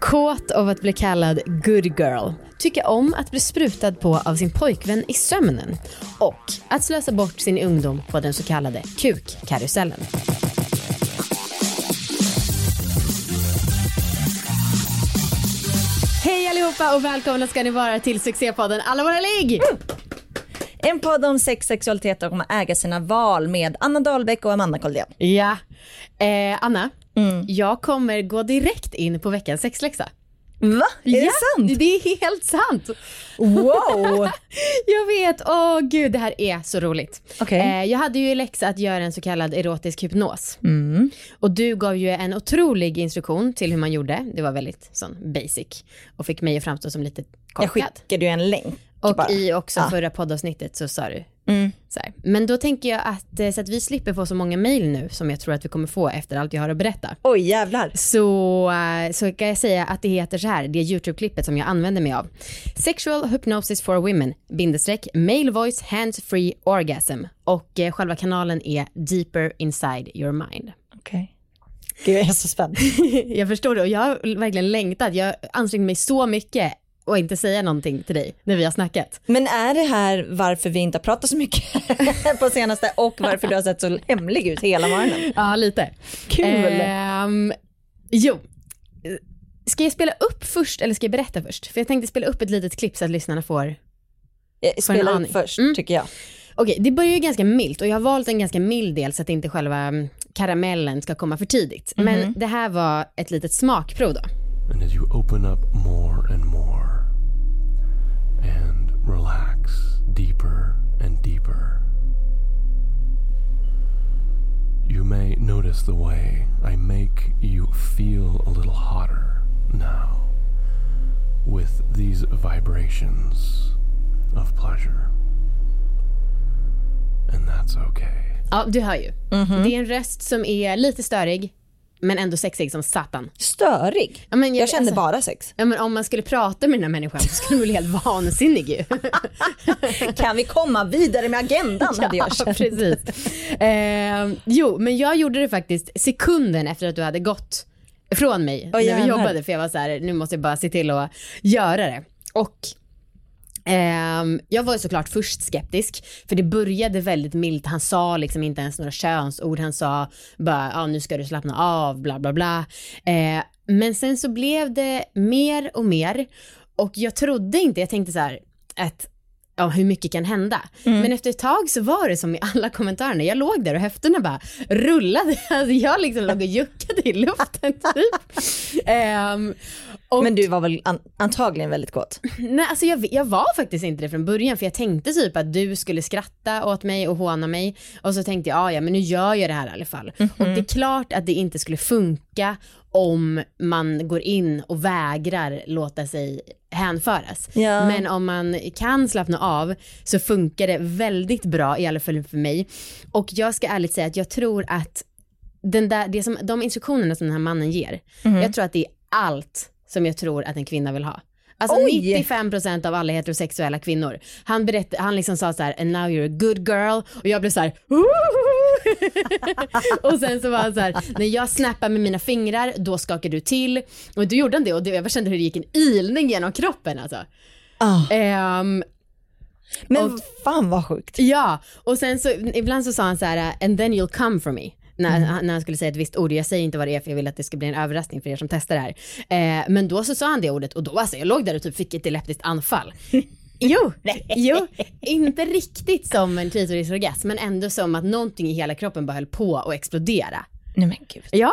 Kåt av att bli kallad good girl. Tycka om att bli sprutad på av sin pojkvän i sömnen. Och att slösa bort sin ungdom på den så kallade kukkarusellen. Hej allihopa och välkomna ska ni vara till succépodden Alla våra ligg! En podd om sex, sexualitet och om att äga sina val med Anna Dahlbäck och Amanda Koldén. Ja. Eh, Anna, jag kommer gå direkt in på veckans sexläxa. Va? Är ja, det sant? Det är helt sant. Wow! Jag vet, åh gud det här är så roligt. Okej. Eh, jag hade ju i läxa att göra en så kallad erotisk hypnos. Mm. Och du gav ju en otrolig instruktion till hur man gjorde. Det var väldigt sån basic. Och fick mig att framstå som lite Jag korkad. skickade ju en länk Och bara. i också Ja. förra poddavsnittet så sa du Mm. så här. Men då tänker jag att eh, så att vi slipper få så många mejl nu som jag tror att vi kommer få efter allt jag har att berätta. Oj jävlar. Så, eh, så kan jag säga att det heter så här, det YouTube-klippet som jag använder mig av. Sexual hypnosis for women, bindestreck, male voice hands free orgasm. Och eh, själva kanalen är deeper inside your mind. Okej. Gud jag är så spänd. jag förstår det och jag har verkligen längtat. Jag ansträngde mig så mycket och inte säga någonting till dig när vi har snackat. Men är det här varför vi inte har pratat så mycket på senaste och varför du har sett så hemlig ut hela morgonen? Ja, lite. Kul. Ehm, jo. Ska jag spela upp först eller ska jag berätta först? För jag tänkte spela upp ett litet klipp så att lyssnarna får Eh, en Spela aning. upp först Mm. tycker jag. Okej, det börjar ju ganska milt och jag har valt en ganska mild del så att inte själva mm, karamellen ska komma för tidigt. Men det här var ett litet smakprov då. And as you open up more and more deeper and deeper, you may notice the way I make you feel a little hotter now with these vibrations of pleasure. And that's okay. Ja, du hör ju. Mhm. Det är en röst som är lite störig men ändå sexig som satan. Störig. Ja, men Jag kände alltså- bara sex. Ja, men om man skulle prata med den här människan så skulle man bli helt vansinnig ju. Kan vi komma vidare med agendan hade jag känt. precis. Eh, jo, men jag gjorde det faktiskt sekunden efter att du hade gått från mig när vi jobbade för jag var så här, nu måste jag bara se till att göra det. Och jag var ju såklart först skeptisk för det började väldigt milt. Han sa liksom inte ens några könsord. Han sa bara, ja nu ska du slappna av, bla bla bla. Eh, men sen så blev det mer och mer och jag trodde inte, jag tänkte så här att ja, hur mycket kan hända? Men efter ett tag så var det som i alla kommentarerna, jag låg där och höfterna bara rullade, alltså jag liksom låg och juckade i luften typ. Ehm, och, Men du var väl an- antagligen väldigt kåt? nej, alltså jag, jag var faktiskt inte det från början för jag tänkte typ att du skulle skratta åt mig och håna mig och så tänkte jag, ja ja men nu gör jag det här i alla fall. Och det är klart att det inte skulle funka om man går in och vägrar låta sig hänföras. Ja. Men om man kan slappna av så funkar det väldigt bra, i alla fall för mig. Och jag ska ärligt säga att jag tror att den där, det som, de instruktionerna som den här mannen ger, jag tror att det är allt som jag tror att en kvinna vill ha. Alltså Oj! 95% av alla heterosexuella kvinnor. Han, berätt, han liksom sa så här, and now you're a good girl. Och jag blev så här, och sen så var han så här, när jag snappar med mina fingrar, då skakar du till. Och då gjorde han det och det, jag kände hur det gick en ilning genom kroppen alltså. Ah. Ehm, Men Och- fan vad sjukt. Ja, och sen så ibland så sa han så här, and then you'll come for me. När, han- när han skulle säga ett visst ord, jag säger inte vad det är för jag vill att det ska bli en överraskning för er som testar det här. Eh, men då så sa han det ordet och då alltså, jag låg där och typ fick ett epileptiskt anfall. Jo, jo, inte riktigt som en klitorisorgasm men ändå som att någonting i hela kroppen bara höll på att explodera. Nej men gud. Ja.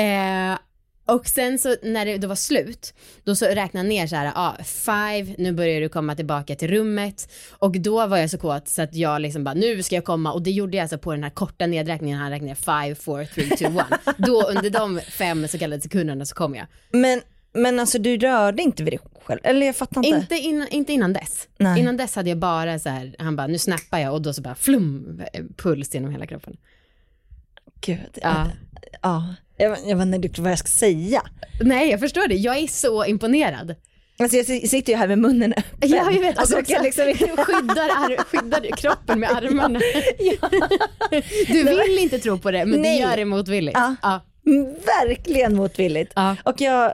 Eh, och sen så när det då var slut, då så räknade han ner så här, ah, five, nu börjar du komma tillbaka till rummet. Och då var jag så kåt så att jag liksom bara, nu ska jag komma. Och det gjorde jag alltså på den här korta nedräkningen, han räknade ner five, four, three, two, one. då under de fem så kallade sekunderna så kom jag. Men, men alltså du rörde inte vid dig själv? Eller jag fattar inte. Inte, in, inte innan dess. Nej. Innan dess hade jag bara så här, han bara, nu snappar jag och då så bara flum, puls genom hela kroppen. Gud. Ja. ja. Jag, jag vet inte vad jag ska säga. Nej, jag förstår det. Jag är så imponerad. Alltså jag si- sitter ju här med munnen öppen. Ja, jag vet. Alltså, Alltså, jag kan liksom inte... skyddar, ar- skyddar kroppen med armarna. Du vill inte tro på det, men Nej. du gör det motvilligt. Ja. Ja. Verkligen motvilligt. Ja. Och jag,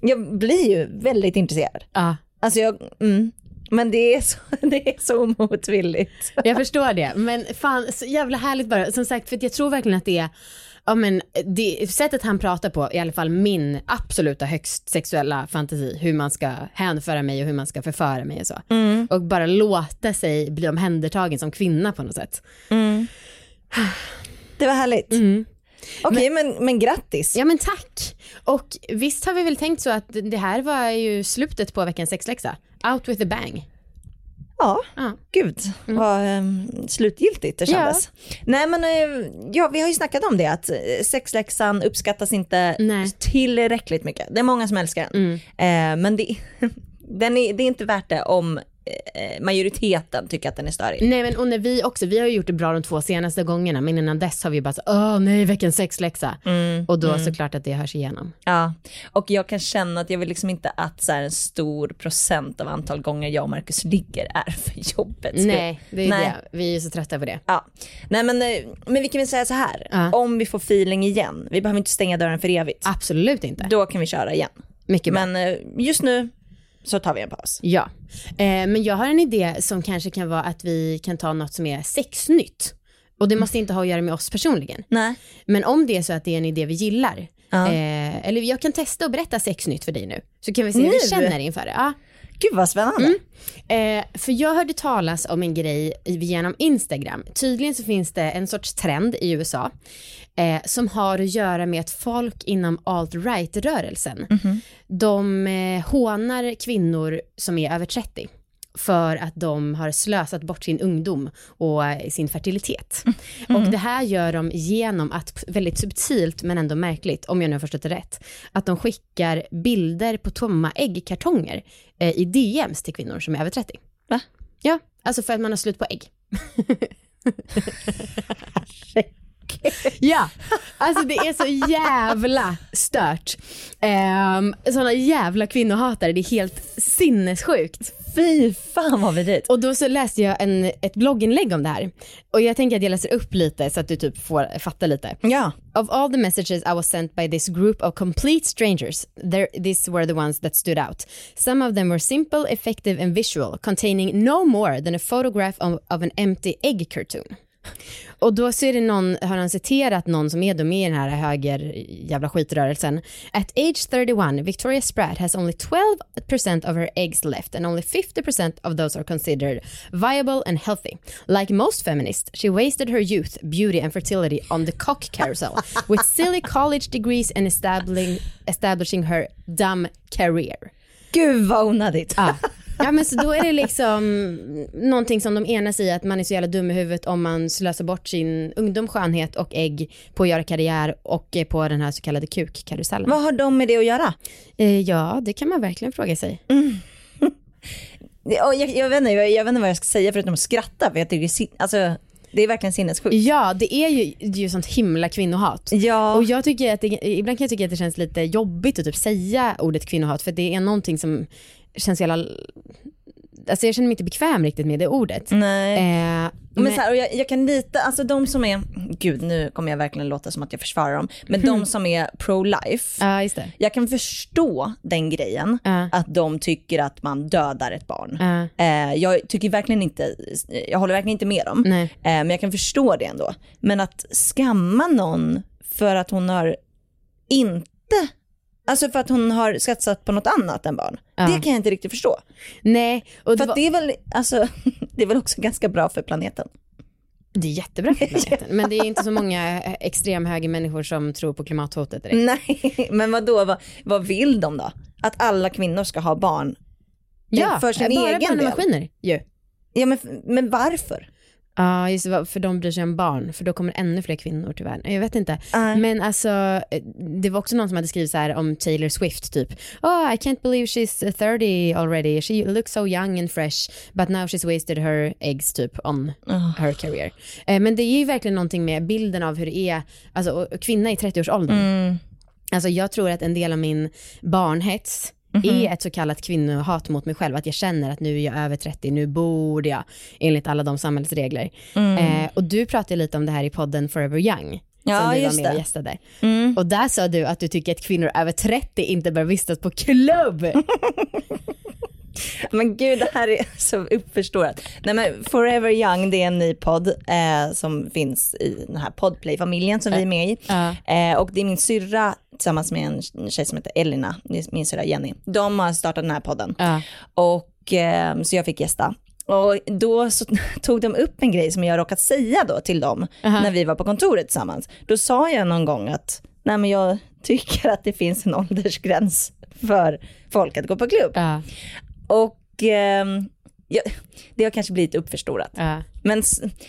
jag blir ju väldigt intresserad. Ja. Alltså jag, mm. Men det är, så, det är så motvilligt. Jag förstår det, men fan så jävla härligt bara. Som sagt, för jag tror verkligen att det är Ja men det, sättet han pratar på, i alla fall min absoluta högst sexuella fantasi, hur man ska hänföra mig och hur man ska förföra mig och så. Och bara låta sig bli omhändertagen som kvinna på något sätt. Det var härligt. Okej, men, men, grattis. Ja men tack. Och visst har vi väl tänkt så att det här var ju slutet på veckans sexläxa. Out with a bang. Ja, Ja. gud vad um, slutgiltigt det kändes. Nej men eh, ja, vi har ju snackat om det att eh, sexläxan uppskattas inte Nej. tillräckligt mycket. Det är många som älskar den. Eh, men det, den är, det är inte värt det om majoriteten tycker att den är störig. Nej men och när vi också, vi har ju gjort det bra de två senaste gångerna men innan dess har vi bara så, åh nej veckans sexläxa. och då såklart att det hörs igenom. Ja, och jag kan känna att jag vill liksom inte att så här, en stor procent av antal gånger jag och Marcus ligger är för jobbet. Nej, det är Nej. det. Vi är ju så trötta på det. Ja, nej men, eh, men vi kan väl säga så här, Ja. om vi får feeling igen, vi behöver inte stänga dörren för evigt, Absolut inte. då kan vi köra igen. Mycket bra. Men eh, just nu så tar vi en paus. Ja, eh, men jag har en idé som kanske kan vara att vi kan ta något som är sexnytt. Och det måste inte ha att göra med oss personligen. Nej. Men om det är så att det är en idé vi gillar, Ja. eh, eller jag kan testa att berätta sexnytt för dig nu, så kan vi se hur vi känner inför det. Ja. Gud vad spännande. Eh, för jag hörde talas om en grej genom Instagram. Tydligen så finns det en sorts trend i USA eh, som har att göra med att folk inom alt-right-rörelsen, de eh, hånar kvinnor som är över 30 för att de har slösat bort sin ungdom och eh, sin fertilitet. Och det här gör de genom att, väldigt subtilt men ändå märkligt, om jag nu har förstått det rätt, att de skickar bilder på tomma äggkartonger eh, i DMs till kvinnor som är över 30. Va? Ja, alltså för att man har slut på ägg. ja, alltså det är så jävla stört. Um, sådana jävla kvinnohatare, det är helt sinnessjukt. Fy fan vad vidrigt. Och då så läste jag en, ett blogginlägg om det här. Och jag tänker att jag läser upp lite så att du typ får fatta lite. Ja. Of all the messages I was sent by this group of complete strangers, there, these were the ones that stood out. Some of them were simple, effective and visual, containing no more than a photograph of, of an empty egg cartoon. Och då så är det någon, har han citerat någon som är då med i den här höger jävla skitrörelsen. At age 31, Victoria Spratt has only 12% of her eggs left and only 50% of those are considered viable and healthy. Like most feminists, she wasted her youth, beauty and fertility on the cock carousel with silly college degrees and establishing, establishing her dumb career. Gud vad onödigt. Ja. ja men så då är det liksom någonting som de enas i att man är så jävla dum i huvudet om man slösar bort sin ungdom, skönhet och ägg på att göra karriär och på den här så kallade kukkarusellen. Vad har de med det att göra? Eh, ja, det kan man verkligen fråga sig. Ja, Jag, jag, vet inte, jag, jag vet inte vad jag ska säga förutom att skratta för jag tycker det är, alltså, det är verkligen sinnessjukt. Ja, det är ju, det är ju sånt himla kvinnohat. Ja. Och jag tycker att det, ibland kan jag tycka att det känns lite jobbigt att typ säga ordet kvinnohat för det är någonting som känns jävla, alltså jag känner mig inte bekväm riktigt med det ordet. Nej. Eh, Men så här, och jag, jag kan lita, alltså de som är, gud nu kommer jag verkligen låta som att jag försvarar dem, men de som är pro-life, Ja, just det. jag kan förstå den grejen, Ja. att de tycker att man dödar ett barn. Ja. Eh, jag tycker verkligen inte, jag håller verkligen inte med dem, eh, men jag kan förstå det ändå. Men att skamma någon för att hon har inte, alltså för att hon har satsat på något annat än barn, Ja. det kan jag inte riktigt förstå. Nej, och det, För var, att det är väl, alltså, det är väl också ganska bra för planeten. det är jättebra för planeten. Men det är inte så många extremhögermänniskor som tror på klimathotet direkt. Nej, men vad då? Vad, vad vill de då? Att alla kvinnor ska ha barn? Ja, för sin bara egen del. barnmaskiner ju. Ja, men, men varför? Ja, just det, för de bryr sig om barn, för då kommer ännu fler kvinnor världen. Jag vet inte. Nej. Men alltså, eh, det var också någon som hade skrivit så här om Taylor Swift typ. Oh, I can't believe she's 30 already. She looks so young and fresh, but now she's wasted her eggs typ on her career. Eh, Men det är ju verkligen någonting med bilden av hur det är, alltså kvinna i 30-årsåldern. Alltså jag tror att en del av min barnhets är ett så kallat kvinnohat mot mig själv. Att jag känner att nu är jag över 30, nu borde jag enligt alla de samhällsregler. Eh, och du pratade lite om det här i podden Forever Young. Ja, som du var med det. Mm. och gästade. Och där sa du att du tycker att kvinnor över 30 inte bör vistas på klubb. Men gud, det här är så uppförstorat. Nej men Forever Young, det är en ny podd eh, som finns i den här Podplay-familjen som vi är med i. Eh, och det är min syrra tillsammans med en tjej som heter Elina, min syrra Jenny. De har startat den här podden. Och eh, så jag fick gästa. Och då så tog de upp en grej som jag råkat säga då till dem när vi var på kontoret tillsammans. Då sa jag någon gång att, nej men jag tycker att det finns en åldersgräns för folk att gå på klubb. Ja. Och ehm, ja, det har kanske blivit uppförstorat. Ja. Men,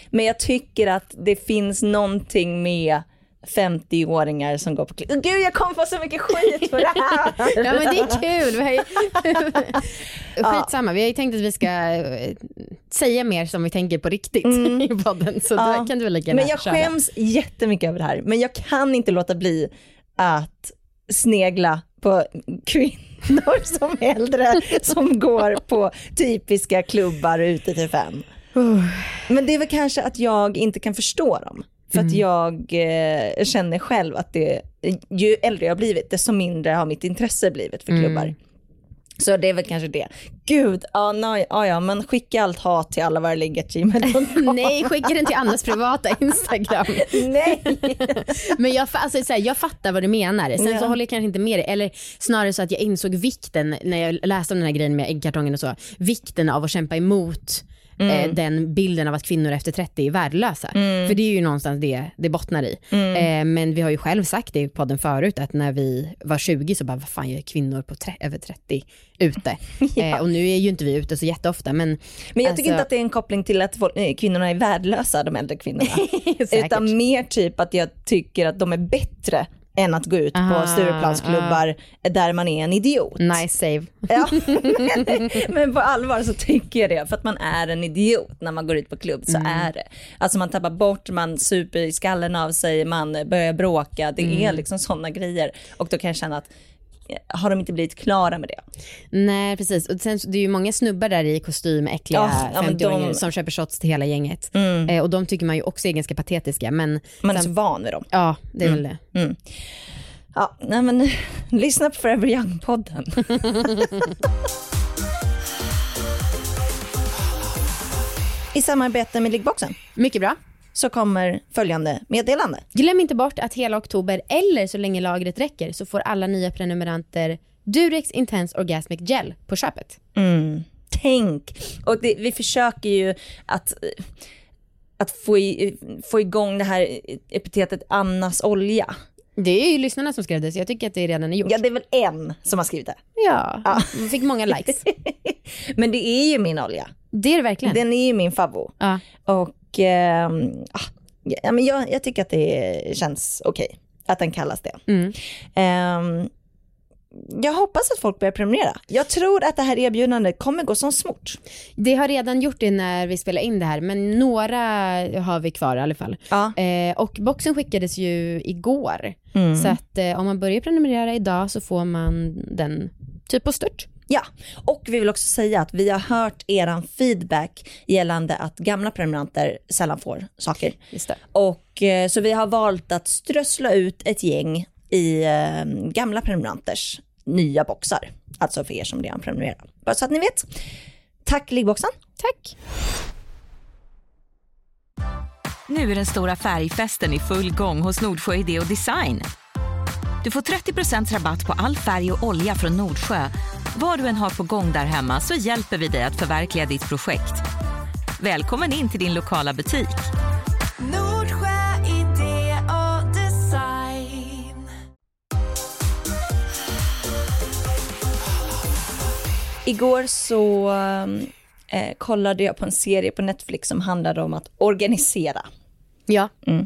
men jag tycker att det finns någonting med 50-åringar som går på klubb. Gud, jag kommer få så mycket skit för det här. Ja men det är kul. Vi har ju... Skitsamma, vi har ju tänkt att vi ska eh, säga mer som vi tänker på riktigt i podden. Så Ja. kan du väl lika Men jag köra. skäms jättemycket över det här. Men jag kan inte låta bli att snegla på kvinnor som är äldre som går på typiska klubbar ute till fem. Men det är väl kanske att jag inte kan förstå dem. För att jag eh, känner själv att det, ju äldre jag har blivit, desto mindre har mitt intresse blivit för klubbar. Så det är väl kanske det. Gud, ja, nej, ja, ja men skicka allt hat till alla våra ligg.gmail.com. Nej, skicka den till Annas privata Instagram. Nej. Men jag, alltså, så här, jag fattar vad du menar. Sen så Ja. håller jag kanske inte med dig. Eller snarare så att jag insåg vikten när jag läste om den här grejen med äggkartongen och så. Vikten av att kämpa emot eh, den bilden av att kvinnor efter 30 är värdelösa. För det är ju någonstans det det bottnar i. Eh, men vi har ju själv sagt det i podden förut att när vi var 20 så bara vad fan gör kvinnor på över 30 ute? eh, och nu är ju inte vi ute så jätteofta men Men jag tycker Alltså- inte att det är en koppling till att folk, eh, kvinnorna är värdelösa, de äldre kvinnorna. Utan mer typ att jag tycker att de är bättre än att gå ut Ah, på Stureplansklubbar där man är en idiot. nice save. Ja. men, på allvar så tycker jag det, för att man är en idiot när man går ut på klubb, så är det. Alltså man tappar bort, man super i skallen av sig, man börjar bråka, det är liksom sådana grejer. Och då kan jag känna att, har de inte blivit klara med det? Nej precis, och sen, det är ju många snubbar där i kostym, äckliga Ja, ja, men 50-åringar de- Mm. som köper shots till hela gänget. Eh, och de tycker man ju också är ganska patetiska men Man är sen- så van vid dem. ja det är Mm. väl det. Ja, nej men lyssna på Forever Young-podden. I samarbete med Liggboxen Mycket bra. Så kommer följande meddelande. Glöm inte bort att hela oktober eller så länge lagret räcker så får alla nya prenumeranter Durex Intense Orgasmic Gel på köpet. Tänk! Och det, vi försöker ju att, att få, i, få igång det här epitetet Annas olja. Det är ju lyssnarna som skrev det så jag tycker att det redan är gjort. Ja, det är väl en som har skrivit det. Ja, vi fick många likes. Men det är ju min olja. Det är det verkligen. Den är ju min favvo. Ja. Och ehm, ah, ja, men jag, jag tycker att det känns okej att den kallas det. Mm. Ehm, jag hoppas att folk börjar prenumerera. Jag tror att det här erbjudandet kommer gå som smort. Det har redan gjort det när vi spelar in det här men några har vi kvar i alla fall. Ja. Eh, och boxen skickades ju igår. Mm. Så att eh, om man börjar prenumerera idag så får man den typ på stört. Ja, och vi vill också säga att vi har hört eran feedback gällande att gamla prenumeranter sällan får saker. Just det. Och eh, så vi har valt att strössla ut ett gäng i eh, gamla prenumeranters nya boxar. Alltså för er som redan prenumererar. Bara så att ni vet. Tack Liggboxen. Tack. Nu är den stora färgfesten i full gång hos Nordsjö Idé och Design. Du får 30% rabatt på all färg och olja från Nordsjö. Vad du än har på gång där hemma så hjälper vi dig att förverkliga ditt projekt. Välkommen in till din lokala butik. Nordsjö idé och design. Igår så eh, kollade jag på en serie på Netflix som handlade om att organisera. Ja. Eh,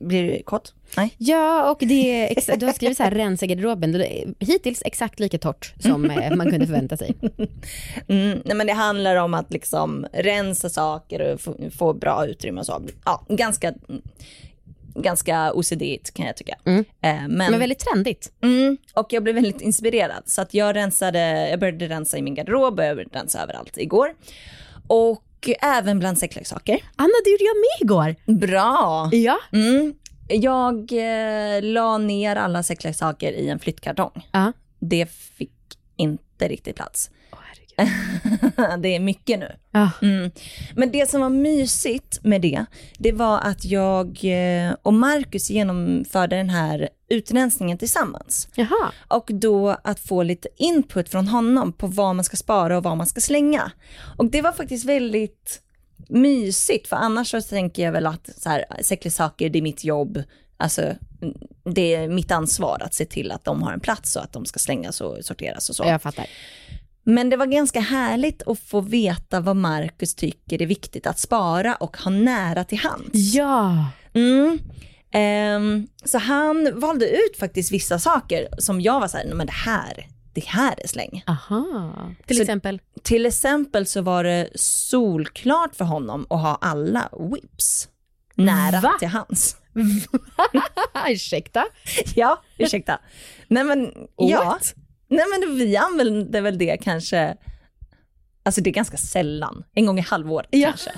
blir du kort? Nej. Ja, och det är du har skrivit så här rensa garderoben. Hittills exakt lika torrt som eh, man kunde förvänta sig. Mm, nej men det handlar om att liksom rensa saker och få, få bra utrymme och så. Ja, ganska, ganska ocd kan jag tycka. Mm. Eh, men, Men väldigt trendigt. mm, och jag blev väldigt inspirerad. Så att jag rensade, jag började rensa i min garderob och jag började rensa överallt igår. Och även bland sexleksaker. Anna, det gjorde jag med igår. Bra! Ja. Mm. Jag eh, la ner alla sexleksaker i en flyttkartong. Ja. Det fick inte riktigt plats. Herregud. det är mycket nu. Ja. Mm. Men det som var mysigt med det, det var att jag eh, och Marcus genomförde den här utrensningen tillsammans. Jaha. Och då att få lite input från honom på vad man ska spara och vad man ska slänga. Och det var faktiskt väldigt mysigt, för annars så tänker jag väl att så här, sexleksaker, det är mitt jobb. Alltså, det är mitt ansvar att se till att de har en plats och att de ska slängas och sorteras och så. Jag fattar. Men det var ganska härligt att få veta vad Marcus tycker är viktigt att spara och ha nära till hands. Ja. Mm. Ehm, så han valde ut faktiskt vissa saker som jag var så här, "Nej, men det här, det här är släng. Aha. Till Så- exempel. Till exempel så var det solklart för honom att ha alla whips nära Va? till hands. Ursäkta? Ja, ursäkta. Nej men, ja. Nej men vi använder väl det kanske, alltså det är ganska sällan, en gång i halvåret Ja. kanske.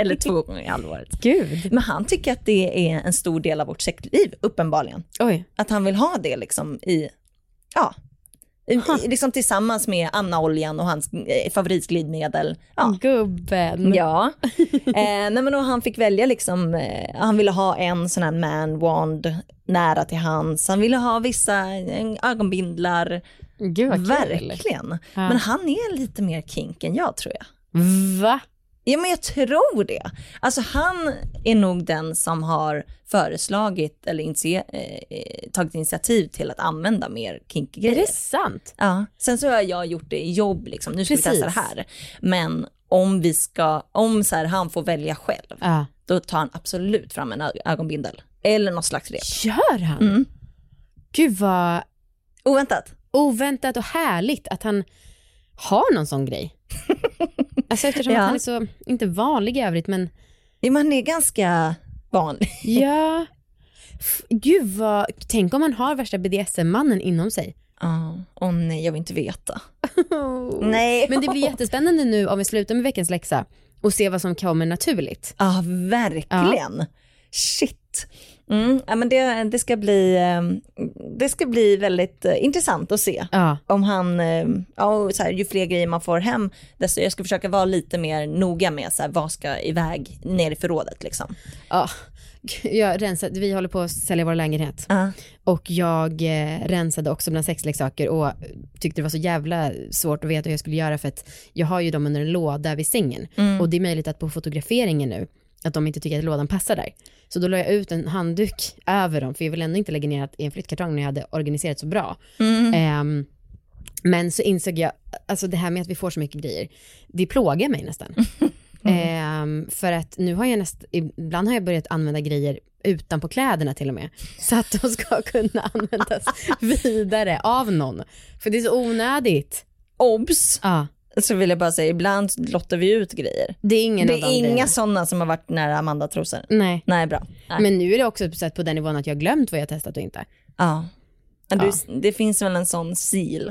Eller två gånger i halvåret. Gud. Men han tycker att det är en stor del av vårt sexliv, uppenbarligen. Oj. Att han vill ha det liksom i, ja, i- liksom tillsammans med Anna-oljan och hans eh, favoritglidmedel. Ja. Gubben. Ja, eh, nej men och han fick välja liksom, eh, han ville ha en sån här man wand nära till hands, han ville ha vissa eh, ögonbindlar, Gud vad kul. verkligen. Ja. Men han är lite mer kink än jag tror jag. Va? Ja men jag tror det. Alltså han är nog den som har föreslagit eller initi- eh, tagit initiativ till att använda mer kinky Är grejer. det sant? Ja, sen så har jag gjort det i jobb liksom, nu ska vi Precis. testa det här. Men om vi ska, om så här, han får välja själv, Ja. då tar han absolut fram en ögonbindel. Eller något slags rep. Gör han? Mm. Gud vad Oväntat. Oväntat och härligt att han har någon sån grej. Alltså eftersom Ja. att han är så, inte vanlig i övrigt men Ja, man är ganska vanlig. ja. Gud vad, tänk om han har värsta BDSM-mannen inom sig. Ja, åh nej, jag vill inte veta. Nej. Men det blir jättespännande nu om vi slutar med veckans läxa och se vad som kommer naturligt. Ja, verkligen. Shit. Mm, ja, men det, det, ska bli, eh, det ska bli väldigt eh, intressant att se. Ja. Om han, eh, ja, så här, ju fler grejer man får hem, desto jag ska försöka vara lite mer noga med så här, vad ska iväg ner i förrådet liksom. ja. Jag rensade, vi håller på att sälja vår lägenhet Ja. och jag eh, rensade också bland sexleksaker och tyckte det var så jävla svårt att veta hur jag skulle göra för att jag har ju dem under en låda vid sängen och det är möjligt att på fotograferingen nu att de inte tycker att lådan passar där. Så då la jag ut en handduk över dem för jag vill ändå inte lägga ner i en flyttkartong när jag hade organiserat så bra. Ehm, men så insåg jag, alltså det här med att vi får så mycket grejer, det plågar mig nästan. Ehm, för att nu har jag nästan, ibland har jag börjat använda grejer utanpå kläderna till och med. Så att de ska kunna användas vidare av någon. För det är så onödigt. Obs! Ja, Så vill jag bara säga, ibland lottar vi ut grejer. det är ingen Det är inga sådana som har varit nära Amanda-trosor. Nej. Nej, bra. Nej. Men nu är det också sett på den nivån att jag har glömt vad jag testat och inte. Ja. Men Du, det finns väl en sån sil?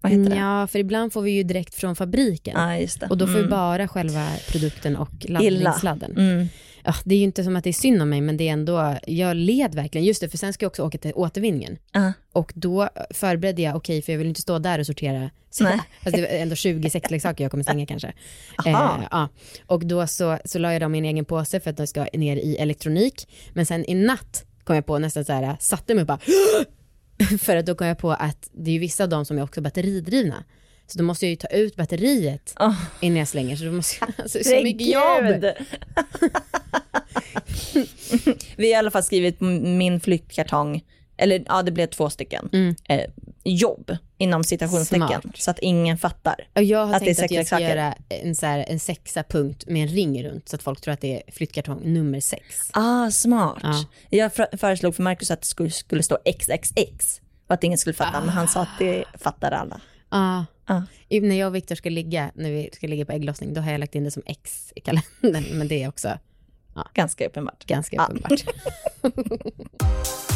Vad heter det? Ja, för ibland får vi ju direkt från fabriken. Ja. Och då får vi Mm. bara själva produkten och laddningssladden. Mm. Ja, det är ju inte som att det är synd om mig, men det är ändå, jag led verkligen. Just det, för sen ska jag också åka till återvinningen. Ja. Och då förberedde jag, okej, för jag vill inte stå där och sortera. Nej. Fast det är ändå 20 sexleksaker jag kommer slänga kanske. Aha. Eh, ja. Och då så, så la jag dem i en egen påse för att de ska ner i elektronik. Men sen i natt kom jag på nästan så här, satte mig och bara för att då kom jag på att det är ju vissa av dem som är också batteridrivna. Så då måste jag ju ta ut batteriet Åh. innan jag slänger. Så då måste jag, alltså, så mycket jobb. Vi har i alla fall skrivit min flyttkartong, eller ja det blev två stycken, Mm. eh, jobb inom citationstecken. Smart. Så att ingen fattar. Och jag har Att det är tänkt att jag ska sexleksaker. göra en, så här, en sexa punkt med en ring runt så att folk tror att det är flyttkartong nummer sex. Ah, smart. Ja. Jag föreslog för Markus att det skulle, skulle stå XXX. Och att ingen skulle fatta, men han sa att det fattar alla. Ja. I- När jag och Viktor ska ligga, när vi ska ligga på ägglossning, då har jag lagt in det som X i kalendern, men det är också Ja. Ganska uppenbart. Ganska uppenbart.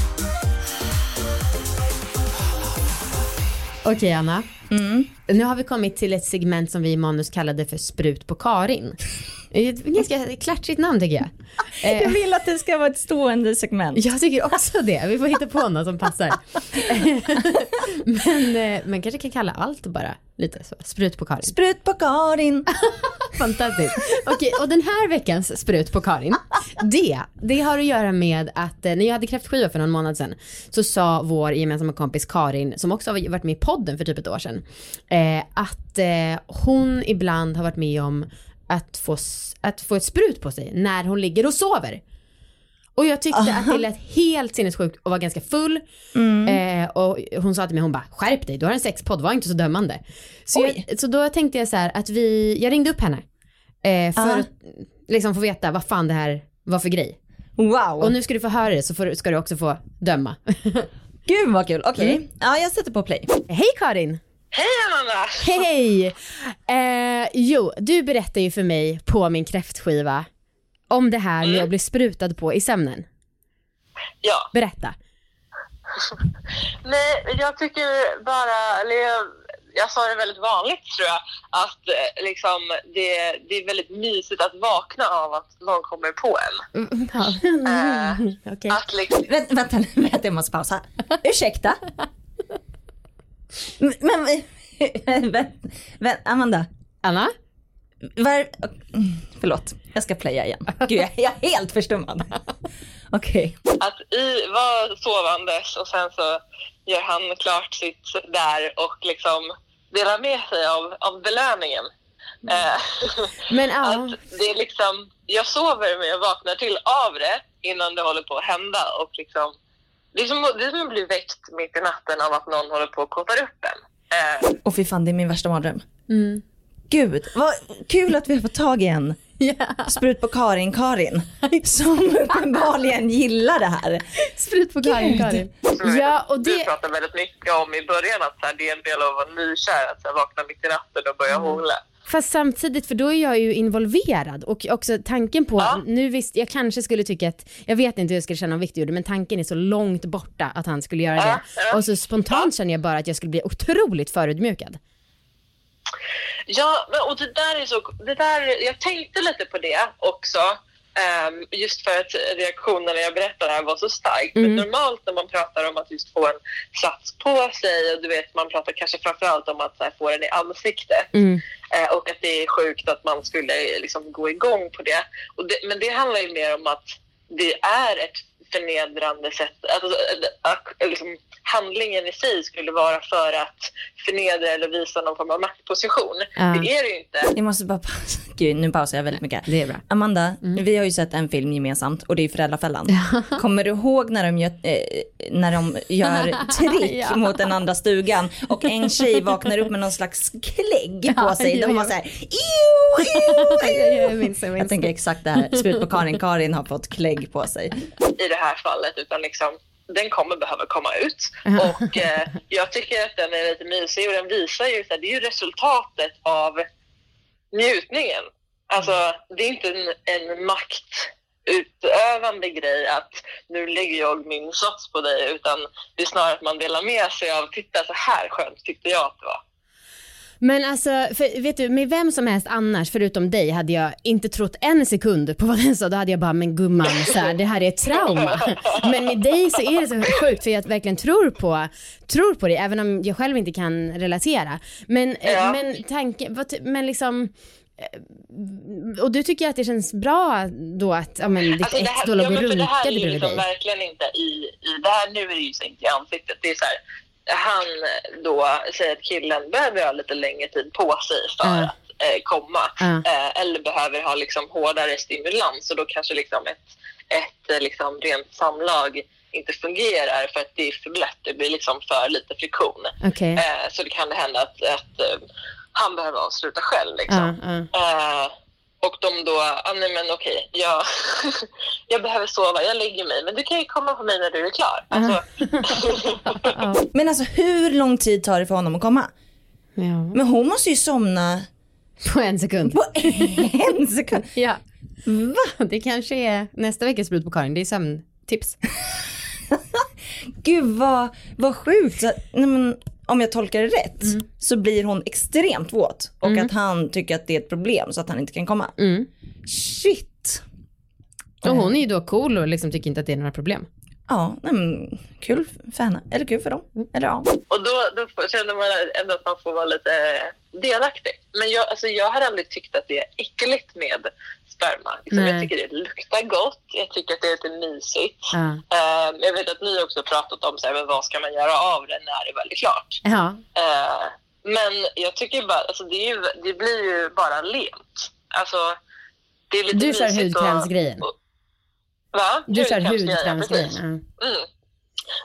Okej Anna, Mm. nu har vi kommit till ett segment som vi i manus kallade för sprut på Karin. Det är Ett ganska klatschigt namn tycker jag. Eh, Jag vill att det ska vara ett stående segment. Jag tycker också det. Vi får hitta på något som passar. men eh, man kanske kan kalla allt bara lite så. Sprut på Karin. Sprut på Karin. Fantastiskt. Okej, och den här veckans sprut på Karin, det, det har att göra med att eh, när jag hade kräftskiva för någon månad sedan så sa vår gemensamma kompis Karin, som också har varit med i podden för typ ett år sedan, eh, att eh, hon ibland har varit med om att få, att få ett sprut på sig när hon ligger och sover. Och jag tyckte att det lät helt sinnessjukt och var ganska full. Eh, och hon sa till mig, hon bara skärp dig, du har en sexpodd, var inte så dömande. Så, jag, så då tänkte jag så här att vi, jag ringde upp henne. Eh, för Ah. att liksom få veta vad fan det här var för grej. Wow. Och nu ska du få höra det så får, ska du också få döma. Gud vad kul. Okej, Mm. ja jag sätter på play. Hej Karin! Hej Amanda! Hej! Eh, jo, du berättade ju för mig på min kräftskiva om det här med att bli sprutad på i sömnen. Ja, Berätta. nej, jag tycker bara, eller jag, jag sa det väldigt vanligt tror jag, att eh, liksom, det, det är väldigt mysigt att vakna av att någon kommer på en. Mm, ja. Eh. Att liksom, Vänta, vänta, vänta jag måste pausa. Ursäkta? Men, men vänta, vänta, Amanda. Anna? Var, mm, förlåt, jag ska playa igen. Gud, jag, jag är helt förstummad. Okej. att i vara sovandes och sen så gör han klart sitt där och liksom delar med sig av, av belöningen. Eh, Men ja. att det är liksom, jag sover men jag vaknar till av det innan det håller på att hända och liksom det är, som, det är som att bli väckt mitt i natten av att någon håller på att kåtar upp en. Eh, Och fy fan, det är min värsta mardröm. Mm. Gud, vad kul att vi har fått tag i en Ja. sprut på Karin-Karin som uppenbarligen gillar det här. Sprut på Karin, Karin. som Ja, och Du det... pratar väldigt mycket om i början att så här, det är en del av att vara nykär, att så här, vakna mitt i natten och börja hångla. Fast samtidigt, för då är jag ju involverad och också tanken på, Ja. nu visst, jag kanske skulle tycka att, jag vet inte hur jag skulle känna om Victor gjorde, men tanken är så långt borta att han skulle göra Ja, det. ja. Och så spontant känner jag bara att jag skulle bli otroligt förödmjukad. Ja, och det där är så... Det där, jag tänkte lite på det också. ehm, just för att reaktionen när jag berättade det här var så stark. Mm. Men normalt när man pratar om att just få en sats på sig och du vet man pratar kanske framförallt om att här, få den i ansiktet. Mm. Eh, och att det är sjukt att man skulle liksom, gå igång på det. Det. Men det handlar ju mer om att det är ett förnedrande sätt. Alltså, att, att, liksom, handlingen i sig skulle vara för att förnedra eller visa någon form av maktposition. Ja. Det är det ju inte. Jag måste bara pausa. Gud, nu pausar jag väldigt mycket. Det är bra. Amanda, vi har ju sett en film gemensamt och det är Föräldrafällan. Kommer du ihåg när de gör, eh, när de gör trick Ja. mot den andra stugan och en tjej vaknar upp med någon slags klägg på Ja, sig. jo, De var jo. så här, "Ew, ew, ew." Jag minns, jag minns. Jag tänker exakt det här, sprut på Karin. Karin har fått klägg på sig. i det här fallet utan liksom den kommer behöva komma ut. Och eh, jag tycker att den är lite mysig och den visar ju, här, det är ju resultatet av njutningen. Alltså det är inte en, en maktutövande grej att nu lägger jag min sats på dig utan det är snarare att man delar med sig av titta så här skönt tyckte jag att det var. Men alltså, för, vet du, med vem som helst annars, förutom dig, hade jag inte trott en sekund på vad den sa. Då hade jag bara, men gumman, så här, det här är ett trauma. Men med dig så är det så sjukt, för jag verkligen tror på, tror på det, även om jag själv inte kan relatera. Men, eh, Ja. men tanken, men liksom, eh, och du tycker att det känns bra då att ja, men, ditt Alltså, ex här- då låg ja, och men för det här är runkade ju bredvid liksom dig? verkligen inte i, i det här, nu är det ju så inte i ansiktet. Det är så här, han då säger att killen behöver ha lite längre tid på sig för Ja. att eh, komma. Ja. Eh, eller behöver ha liksom hårdare stimulans och då kanske liksom ett, ett eh, liksom rent samlag inte fungerar för att det är för blött. Det blir liksom för lite friktion. Okej. Eh, så det kan hända att, att eh, han behöver avsluta själv. Liksom. Eh, och de då, ah, nej men okej, jag, jag behöver sova, jag lägger mig, men du kan ju komma på mig när du är klar. Alltså. Men alltså hur lång tid tar det för honom att komma? ja. Men hon måste ju somna På en sekund. på en sekund. Ja. Va? Det kanske är nästa veckas sprut på Karin, det är sömntips. Gud vad, vad sjukt. Nej men, om jag tolkar det rätt Mm. så blir hon extremt våt och att han tycker att det är ett problem så att han inte kan komma. Mm. Shit. Och hon är ju då cool och liksom tycker inte att det är några problem. Ja, nej men, kul för henne. Eller kul för dem. Eller ja. Och då, då känner man ändå att man får vara lite delaktig. Men jag, alltså jag har aldrig tyckt att det är äckligt med sperma. Liksom, jag tycker det luktar gott, jag tycker att det är lite mysigt. Ja. Eh, jag vet att ni också pratat om så här, men vad ska man göra av det när det väl är klart. Ja. Eh, men jag tycker bara, alltså det, är ju, det blir ju bara lent. Alltså, det är lite Du kör hudkrämsgrejen. och- Va? Du kör Hudkrämsgrejen. Mm.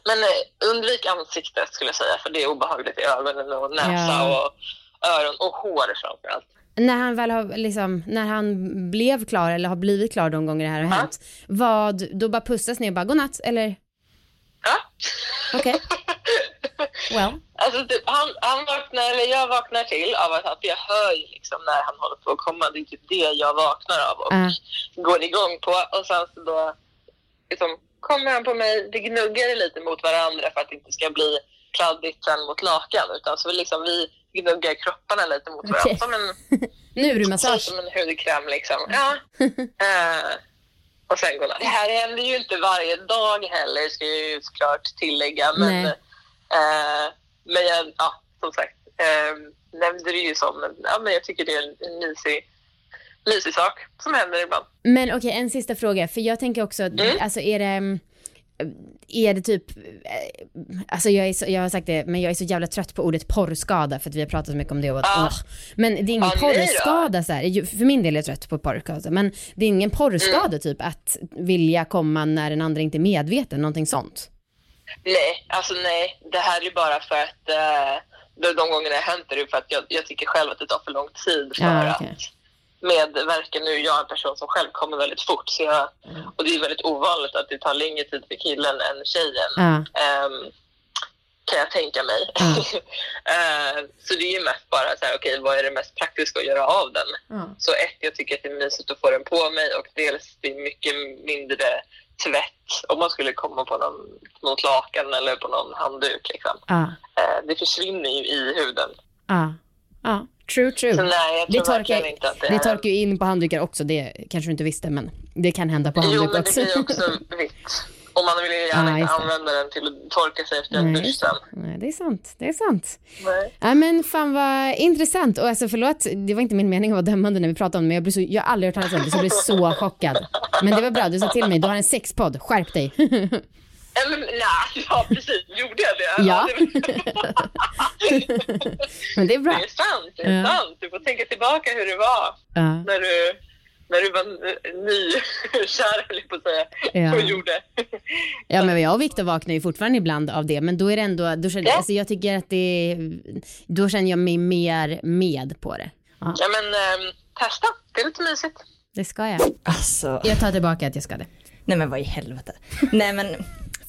Men eh, undvik ansiktet skulle jag säga, för det är obehagligt i ögonen och näsa Ja. och öron och hår framförallt. När han väl har liksom, när han blev klar eller har blivit klar de gånger det här har Ja. hänt. Vad, då bara pussas ni och bara godnatt eller? Ja. Okej. Well. Alltså typ, han, han vaknar, eller jag vaknar till av att, att jag hör liksom när han håller på att komma. Det är typ det jag vaknar av och Ja. går igång på. Och sen så då liksom, kommer han på mig, det gnuggar lite mot varandra för att det inte ska bli kladdigt sen mot lakan. Utan så vi liksom, vi gnuggar kropparna lite mot varandra. Som en Nu är du massage. som en hudkräm liksom. Ja. Eh, och sen går Det här händer ju inte varje dag heller ska jag ju såklart tillägga. Men, Nej. Eh, men jag, ja, som sagt, eh, nämnde det ju som ja, men jag tycker det är en, en mysig, mysig sak som händer ibland. Men okej, en sista fråga. För jag tänker också, Mm. alltså är det, är det typ, eh, alltså jag, är så, jag har sagt det, men jag är så jävla trött på ordet porrskada för att vi har pratat så mycket om det och att, ugh. Men det är ingen då. porrskada så här. För min del är jag trött på porrskada, men det är ingen porrskada Mm. typ att vilja komma när den andra inte är medveten, någonting sånt. Nej, alltså nej. Det här är bara för att eh, de, gångerna det hänt är det för att jag, jag tycker själv att det tar för lång tid för Ja, okej. att medverka. Nu är jag en person som själv kommer väldigt fort så jag, och det är väldigt ovanligt att det tar längre tid för killen än tjejen. Ja. Ehm, kan jag tänka mig. Mm. Eh, så det är ju mest bara så här, okej, vad är det mest praktiska att göra av den? Ja. Så ett, jag tycker att det är mysigt att få den på mig och dels det är mycket mindre tvätt om man skulle komma på någon, något lakan eller på någon handduk. Liksom. Ja. Eh, det försvinner ju i huden. Ja. Ja. True, Så true. nej, jag Det torkar, inte att det, det torkar ju in på handdukar också, det kanske du inte visste, men det kan hända på Jo, handduk men det också. blir också vitt. Och man vill ju gärna Ja, inte använda den till att torka sig efter en Nej, dusch sen. Nej, det är sant. Det är sant. Nej. Ja men fan vad intressant och alltså förlåt, det var inte min mening att vara dömande när vi pratade om det men jag, blir så, jag har aldrig hört talas om det så jag blev så chockad. Men det var bra, du sa till mig, du har en sexpodd, skärp dig. Eller, nej, ja precis. Gjorde jag det? Ja. men det är bra. det är sant. Det är Ja. sant. Du får tänka tillbaka hur det var Ja. när du, när du var nykär, höll jag på att säga, Ja. och gjorde. ja men jag och Viktor vaknar ju fortfarande ibland av det men då är det ändå, då känner, Ja. alltså jag tycker att det då känner jag mig mer med på det. Ja, Ja, men ehm, testa. Det är lite mysigt. det ska jag. Alltså, Jag tar tillbaka att jag ska det. nej men vad i helvete. Nej men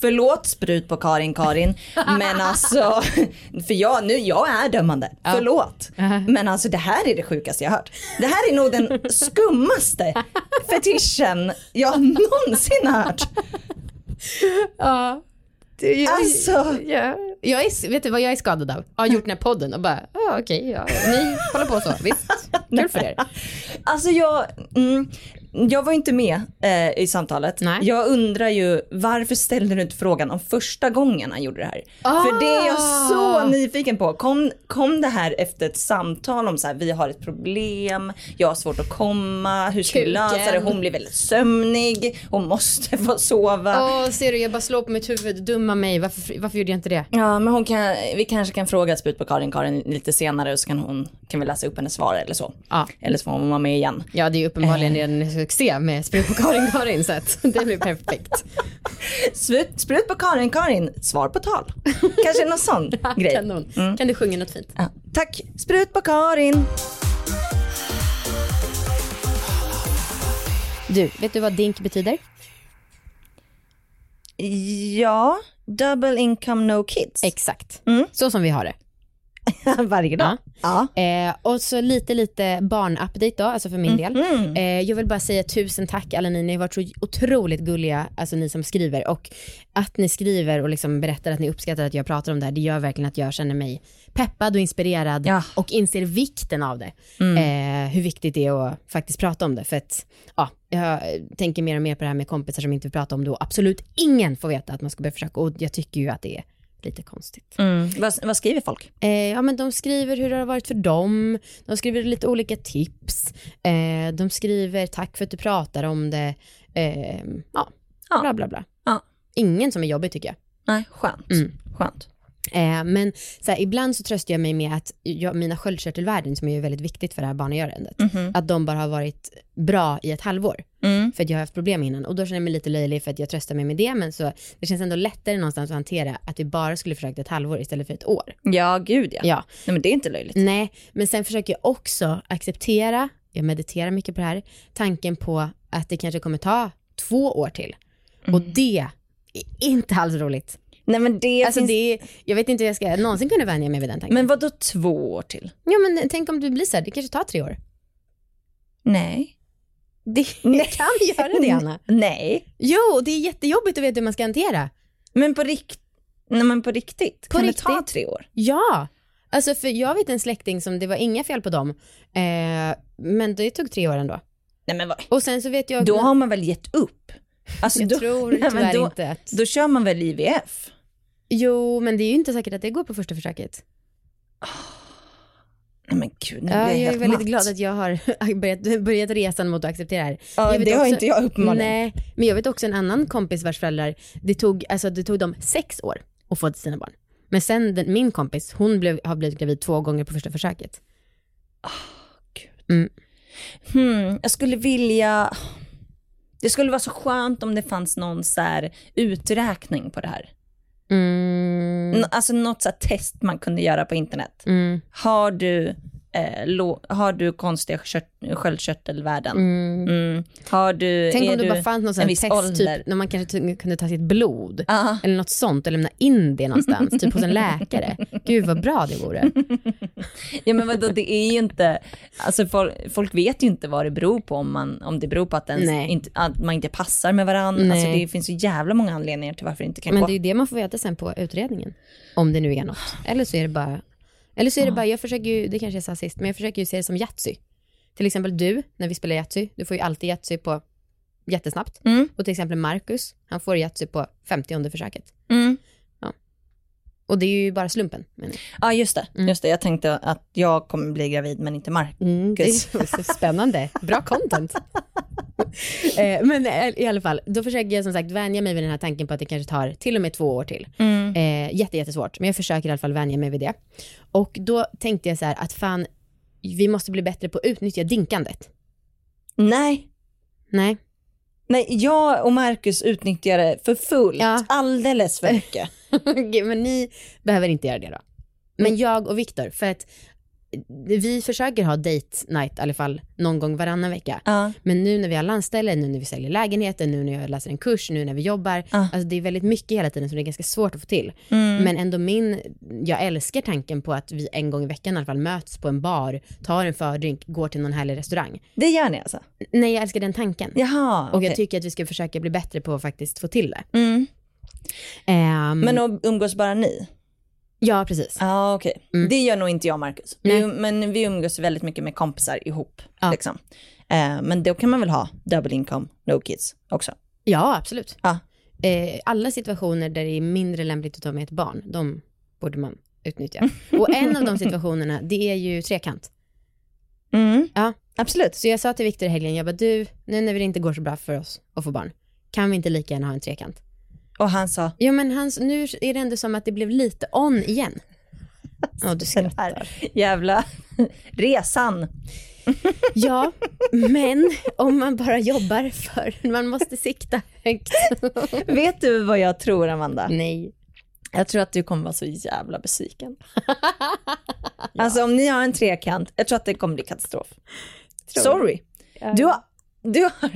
förlåt sprut på Karin Karin. Men alltså, för jag, nu, jag är dömande. Förlåt. Men alltså det här är det sjukaste jag hört. Det här är nog den skummaste fetischen jag någonsin hört. Ja. Det, Alltså. ja. Jag är, vet du vad jag är skadad av? Jag har gjort den här podden och bara, ja okej, ja, ni håller på så, visst. Kul för er. Alltså jag, mm, jag var inte med eh, i samtalet. Nej. Jag undrar ju varför ställde du inte frågan om första gången han gjorde det här? För det är jag så Ah. nyfiken på. Kom, kom det här efter ett samtal om så här, vi har ett problem, jag har svårt att komma, hur ska vi lösa det? Hon blir väldigt sömnig, hon måste få sova. Åh, ser du, jag bara slår på mitt huvud, dumma mig, varför, varför gjorde jag inte det? Ja men hon kan, vi kanske kan fråga Sput på Karin Karin lite senare och så kan hon, kan vi läsa upp hennes svar eller så. Ja. Eller så får hon vara med igen. Ja, det är uppenbarligen en succé med Sprut på Karin Karin, så att det blir perfekt. Sprut, på Karin Karin, svar på tal. Kanske någon sån grej. Kanon. Kan du sjunga något fint? Ja, tack, sprut på Karin. Du, vet du vad DINK betyder? Ja, double income no kids. Exakt. Mm. Så som vi har det. Varje dag? Ja. Eh, och så lite, lite barnupdate då, alltså för min del. Mhm. Eh, jag vill bara säga tusen tack alla ni, ni har varit så otroligt gulliga, alltså ni som skriver. Och att ni skriver och liksom berättar att ni uppskattar att jag pratar om det här, det gör verkligen att jag känner mig peppad och inspirerad Ja. och inser vikten av det. Mm. Eh, hur viktigt det är att faktiskt prata om det. För att, ja, jag tänker mer och mer på det här med kompisar som inte vill prata om det och absolut ingen får veta att man ska börja försöka. Och jag tycker ju att det är lite konstigt. Mm. Vad, vad skriver folk? Eh, ja, men de skriver hur det har varit för dem, de skriver lite olika tips, eh, de skriver tack för att du pratar om det, eh, ja, Ja. bla bla bla. Ja. Ingen som är jobbig tycker jag. Nej, skönt. Mm. skönt. Eh, men så här, ibland så tröstar jag mig med att jag, mina sköldkörtelvärden som är ju väldigt viktigt för det här barnagörandet, Mhm. att de bara har varit bra i ett halvår. Mm. För att jag har haft problem innan och då känner jag mig lite löjlig för att jag tröstar mig med det men så det känns ändå lättare någonstans att hantera att vi bara skulle försökt ett halvår istället för ett år. Ja, gud ja. Ja, Nej, men det är inte löjligt. Nej, men sen försöker jag också acceptera, jag mediterar mycket på det här, tanken på att det kanske kommer ta två år till. Och det är inte alls roligt. Nej, men det Alltså finns... det är, jag vet inte hur jag ska någonsin kunna vänja mig vid den tanken. Men vad då två år till? ja men tänk om du blir så här, det kanske tar tre år. Nej. Det kan göra det Anna. Nej. Jo, det är jättejobbigt att veta hur man ska hantera. Men på, rikt... Nej, men på riktigt? På kan det ta riktigt? tre år? Ja, alltså för jag vet en släkting som, det var inga fel på dem, eh, men det tog tre år ändå. Nej, men vad? Och sen så vet jag, Då har man väl gett upp? Alltså, jag då... tror Nej, tyvärr då... inte att... Då kör man väl IVF? Jo, men det är ju inte säkert att det går på första försöket. Nej men gud, nu Ja, jag, jag är väldigt matt. glad att jag har börjat, börjat resan mot att acceptera det här. Ja, Jag vet det har också- inte jag uppenbarligen. Nej, men jag vet också en annan kompis vars föräldrar, det tog, alltså, det tog dem sex år att få sina barn. Men sen den, min kompis, hon blev, har blivit gravid två gånger på första försöket. Hmm, jag skulle vilja... Det skulle vara så skönt om det fanns någon så uträkning på det här. Mm, Alltså något så test man kunde göra på internet. mm, Har du, eh, har du konstiga kört- sköldkörtelvärden? mm. Mm. Har du, Tänk om du bara fanns sånt viss test, ålder? typ när man kanske kunde ta sitt blod. Ja. Eller något sånt och lämna in det någonstans, typ hos en läkare. Gud vad bra det vore. Ja men vadå, det är ju inte, alltså folk, folk vet ju inte vad det beror på om, man, om det beror på att, ens inte, att man inte passar med varandra. Alltså det finns ju jävla många anledningar till varför det inte kan Men gå. det är ju det man får veta sen på utredningen. Om det nu är något. Eller så är det bara, eller så är det bara, jag försöker ju, det kanske jag sa sist, men jag försöker ju se det som Yatzy. Till exempel du, när vi spelar Yatzy, du får ju alltid Yatzy på jättesnabbt. Mm. Och till exempel Marcus, han får Yatzy på 50 försöket. Mm. Och det är ju bara slumpen. jag. Ja just det, Mm. just det, jag tänkte att jag kommer bli gravid men inte Mark. Mm, det är så spännande. Bra content. eh, men eh, i alla fall, då försöker jag som sagt vänja mig vid den här tanken på att det kanske tar till och med två år till. Mm. Eh, jätte, jättesvårt, men jag försöker i alla fall vänja mig vid det. Och då tänkte jag så här att fan, vi måste bli bättre på att utnyttja dinkandet. Nej, Nej, nej, jag och Marcus utnyttjar det för fullt, Ja. alldeles för mycket. Okej, men ni behöver inte göra det då. Men jag och Viktor, för att vi försöker ha date night i alla fall någon gång varannan vecka. ja. Men nu när vi har landställe, nu när vi säljer lägenheter, nu när jag läser en kurs, nu när vi jobbar. Ja. Alltså det är väldigt mycket hela tiden som det är ganska svårt att få till. Mm. Men ändå min, jag älskar tanken på att vi en gång i veckan i alla fall möts på en bar, tar en fördrink, går till någon härlig restaurang. Det gör ni alltså? Nej, jag älskar den tanken. Jaha, Och jag tycker att vi ska försöka bli bättre på att faktiskt få till det. mm. Ehm, Men umgås bara ni? Ja, precis. Ja okej. Mm. Det gör nog inte jag och Marcus. Vi, men vi umgås väldigt mycket med kompisar ihop. Ja. Liksom. Eh, men då kan man väl ha double income, no kids också. Ja, absolut. Ja. Eh, alla situationer där det är mindre lämpligt att ta med ett barn, de borde man utnyttja. Och en av de situationerna, det är ju trekant. Mm. Ja. Absolut. Så jag sa till Viktor i helgen, jag bara du, nu när det inte går så bra för oss att få barn, kan vi inte lika gärna ha en trekant? Och han sa, Jo men hans, nu är det ändå som att det blev lite on igen. Ja, du skrattar. jävla resan. Ja, men om man bara jobbar för, man måste sikta högt. Vet du vad jag tror Amanda? Nej. Jag tror att du kommer vara så jävla besviken. Alltså om ni har en trekant, jag tror att det kommer bli katastrof. Sorry. Du har, du har,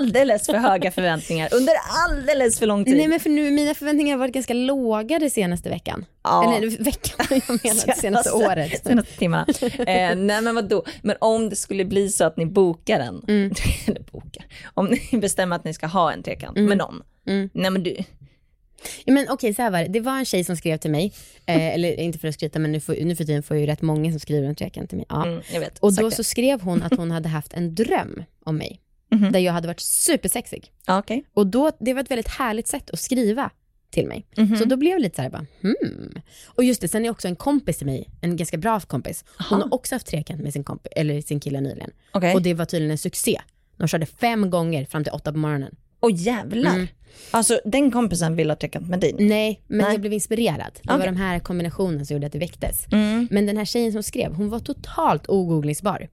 Alldeles för höga förväntningar under alldeles för lång tid. Nej men för nu, mina förväntningar har varit ganska låga det senaste veckan. Ja. Eller veckan, jag menar senaste året. Senaste timmarna. Eh, nej men vadå, men om det skulle bli så att ni bokar en, Mm. eller bokar, om ni bestämmer att ni ska ha en trekant med någon. Mm. Nej men du, Ja, men okej, så här var det. Det var en tjej som skrev till mig, eh, eller inte för att skryta men nu, får, nu för tiden får ju rätt många som skriver en trekant till mig. Ja. mm, jag vet. Och då det. så skrev hon att hon hade haft en dröm om mig. Mhm. Där jag hade varit supersexig. Okej. Och då, det var ett väldigt härligt sätt att skriva till mig. Mhm. Så då blev jag lite så här bara, hmm. Och just det, sen är också en kompis till mig, en ganska bra kompis. Hon Aha. har också haft trekant med sin, kompi- eller sin kille nyligen. Okej. Och det var tydligen en succé. De körde fem gånger fram till åtta på morgonen. Åh jävlar. Mm. Alltså den kompisen vill ha trekant med din. Nej, men Nej. jag blev inspirerad. Det var Okej. de här kombinationerna som gjorde att det väcktes. Mm. Men den här tjejen som skrev, hon var totalt ogooglingsbar.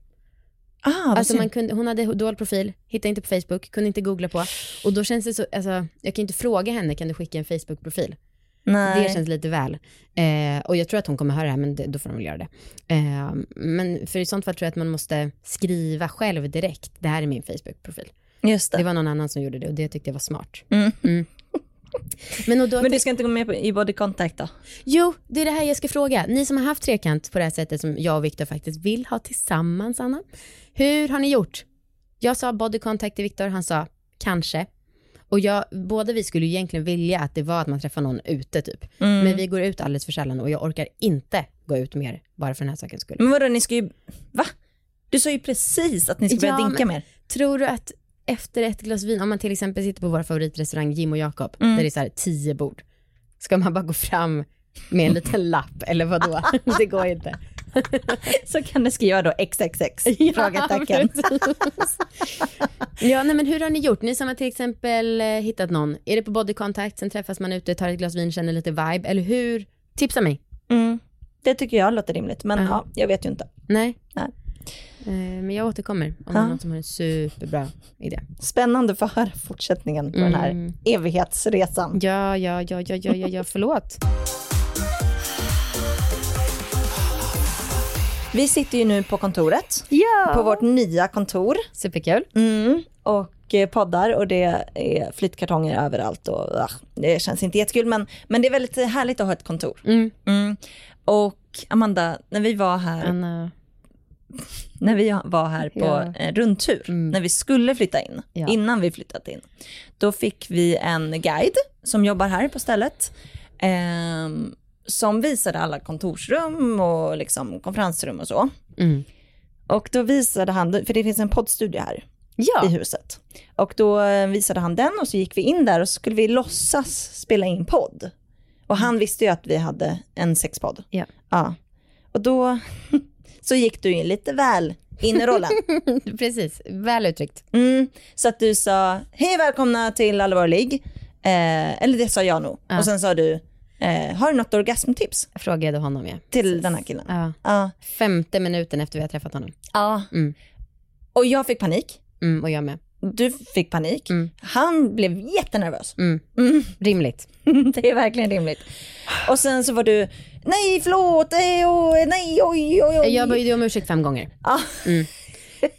Ah, Alltså man kunde, hon hade dold profil, hittade inte på Facebook, kunde inte googla på. Och då känns det så, alltså, jag kan inte fråga henne, kan du skicka en Facebook-profil? Nej. Det känns lite väl. Eh, och jag tror att hon kommer höra det här, men det, då får hon väl göra det. Eh, men för i sånt fall tror jag att man måste skriva själv direkt, det här är min Facebook-profil. Just det. Det var någon annan som gjorde det och det tyckte jag var smart. Mm. Men, och då, Men du ska inte gå med på, i body contact då? Jo, det är det här jag ska fråga. Ni som har haft trekant på det här sättet som jag och Viktor faktiskt vill ha tillsammans, Anna. Hur har ni gjort? Jag sa body contact till Viktor, han sa kanske. Och jag, båda vi skulle ju egentligen vilja att det var att man träffar någon ute typ. Mm. Men vi går ut alldeles för sällan och jag orkar inte gå ut mer bara för den här sakens skull. Men vadå, ni ska ju, va? Du sa ju precis att ni ska börja Ja, dinka mer. Tror du att efter ett glas vin, om man till exempel sitter på vår favoritrestaurang Jim och Jakob, Mm. där det är så här tio bord, ska man bara gå fram med en liten lapp eller vad då? det går inte. Så kan ni skriva då XXX? Frågetecken. precis. ja, nej men hur har ni gjort? Ni som har till exempel eh, hittat någon, är det på body contact, sen träffas man ute, tar ett glas vin, känner lite vibe, eller hur? Tipsa mig. Mm. Det tycker jag låter rimligt, men Ja. ja, jag vet ju inte. Nej. Nej. Eh, men jag återkommer om det är någon som har en superbra idé. Spännande för att höra fortsättningen på den här Mm. evighetsresan. Ja, ja, ja, ja, ja, ja, ja förlåt. Vi sitter ju nu på kontoret, Ja. på vårt nya kontor. Superkul. Mm. Och eh, poddar och det är flyttkartonger överallt och ah, det känns inte jättekul men, men det är väldigt härligt att ha ett kontor. Mm. Mm. Och Amanda, när vi var här, Anna. när vi var här på Ja. eh, rundtur, Mm. när vi skulle flytta in, Ja. innan vi flyttat in, då fick vi en guide som jobbar här på stället, ehm, som visade alla kontorsrum och liksom konferensrum och så. Mm. Och då visade han, för det finns en poddstudio här i Ja. huset. Och då eh, visade han den och så gick vi in där och så skulle vi låtsas spela in podd. Och han visste ju att vi hade en sexpodd. Ja. ja. Och då så gick du in lite väl in i rollen. Precis, väl uttryckt. Mm, så att du sa, hej välkomna till Allvarlig. Eh, eller det sa jag nog. Ja. Och sen sa du, eh, har du något orgasmtips Jag frågade honom ja. till den här killen? ja. Ja. Femte minuten efter vi har träffat honom. ja. Mm. Och jag fick panik. Mm, och jag med. Du fick panik. Mm. Han blev jättenervös. Mm. Mm. Rimligt. Det är verkligen rimligt. Och sen så var du, nej förlåt, nej, oj, nej oj oj oj. Jag bad om ursäkt fem gånger. Ja. Mm.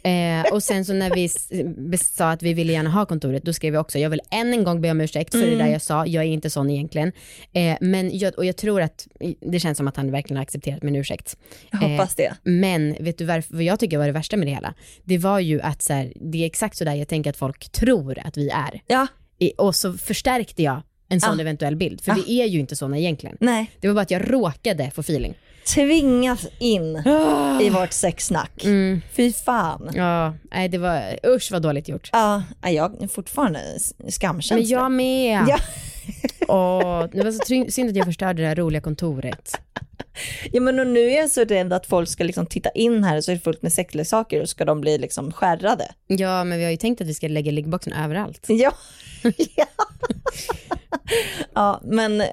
Eh, och sen så när vi sa att vi ville gärna ha kontoret, då skrev jag också, jag vill än en gång be om ursäkt för det där jag sa, jag är inte sån egentligen. Eh, men jag, och jag tror att, det känns som att han verkligen har accepterat min ursäkt. Jag hoppas det. Men vet du varför, vad jag tycker var det värsta med det hela? Det var ju att så här, det är exakt så där jag tänker att folk tror att vi är. Ja, I, och så förstärkte jag en sån Ah. eventuell bild, för Ah. det är ju inte såna egentligen. nej. Det var bara att jag råkade få feeling. Tvingas in i vårt sexsnack. Mm. Fy fan. Ja, nej det var, usch vad dåligt gjort. Ja, jag är fortfarande skamkänslig. Men jag med. Ja. Åh, det var så synd att jag förstörde det här roliga kontoret. Ja men och nu är jag så rädd att folk ska liksom titta in här och så är det fullt med sexleksaker och ska de bli liksom skärrade. Ja, men vi har ju tänkt att vi ska lägga liggboxen överallt. Ja. ja. ja, men eh,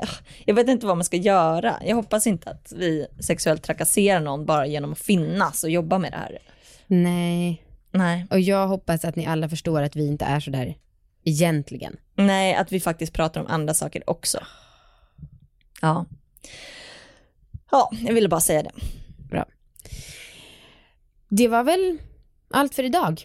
jag vet inte vad man ska göra. Jag hoppas inte att vi sexuellt trakasserar någon bara genom att finnas och jobba med det här. Nej, Nej, och jag hoppas att ni alla förstår att vi inte är så där egentligen. nej, att vi faktiskt pratar om andra saker också. Ja. Ja, jag ville bara säga det. Det var väl allt för idag.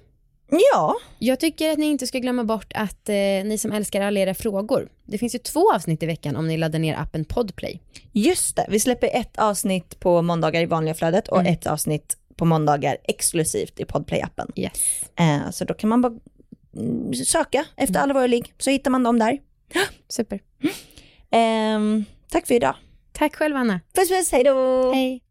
Ja, Jag tycker att ni inte ska glömma bort att eh, ni som älskar alla era frågor. Det finns ju två avsnitt i veckan om ni laddar ner appen Podplay. just det. Vi släpper ett avsnitt på måndagar i vanliga flödet och Mm. ett avsnitt på måndagar exklusivt i Podplay-appen. Yes. Eh, så då kan man bara söka efter våra ligg så hittar man dem där. Super. Ehm, tack för idag. Tack själv Anna. Puss puss, hej då! Hej.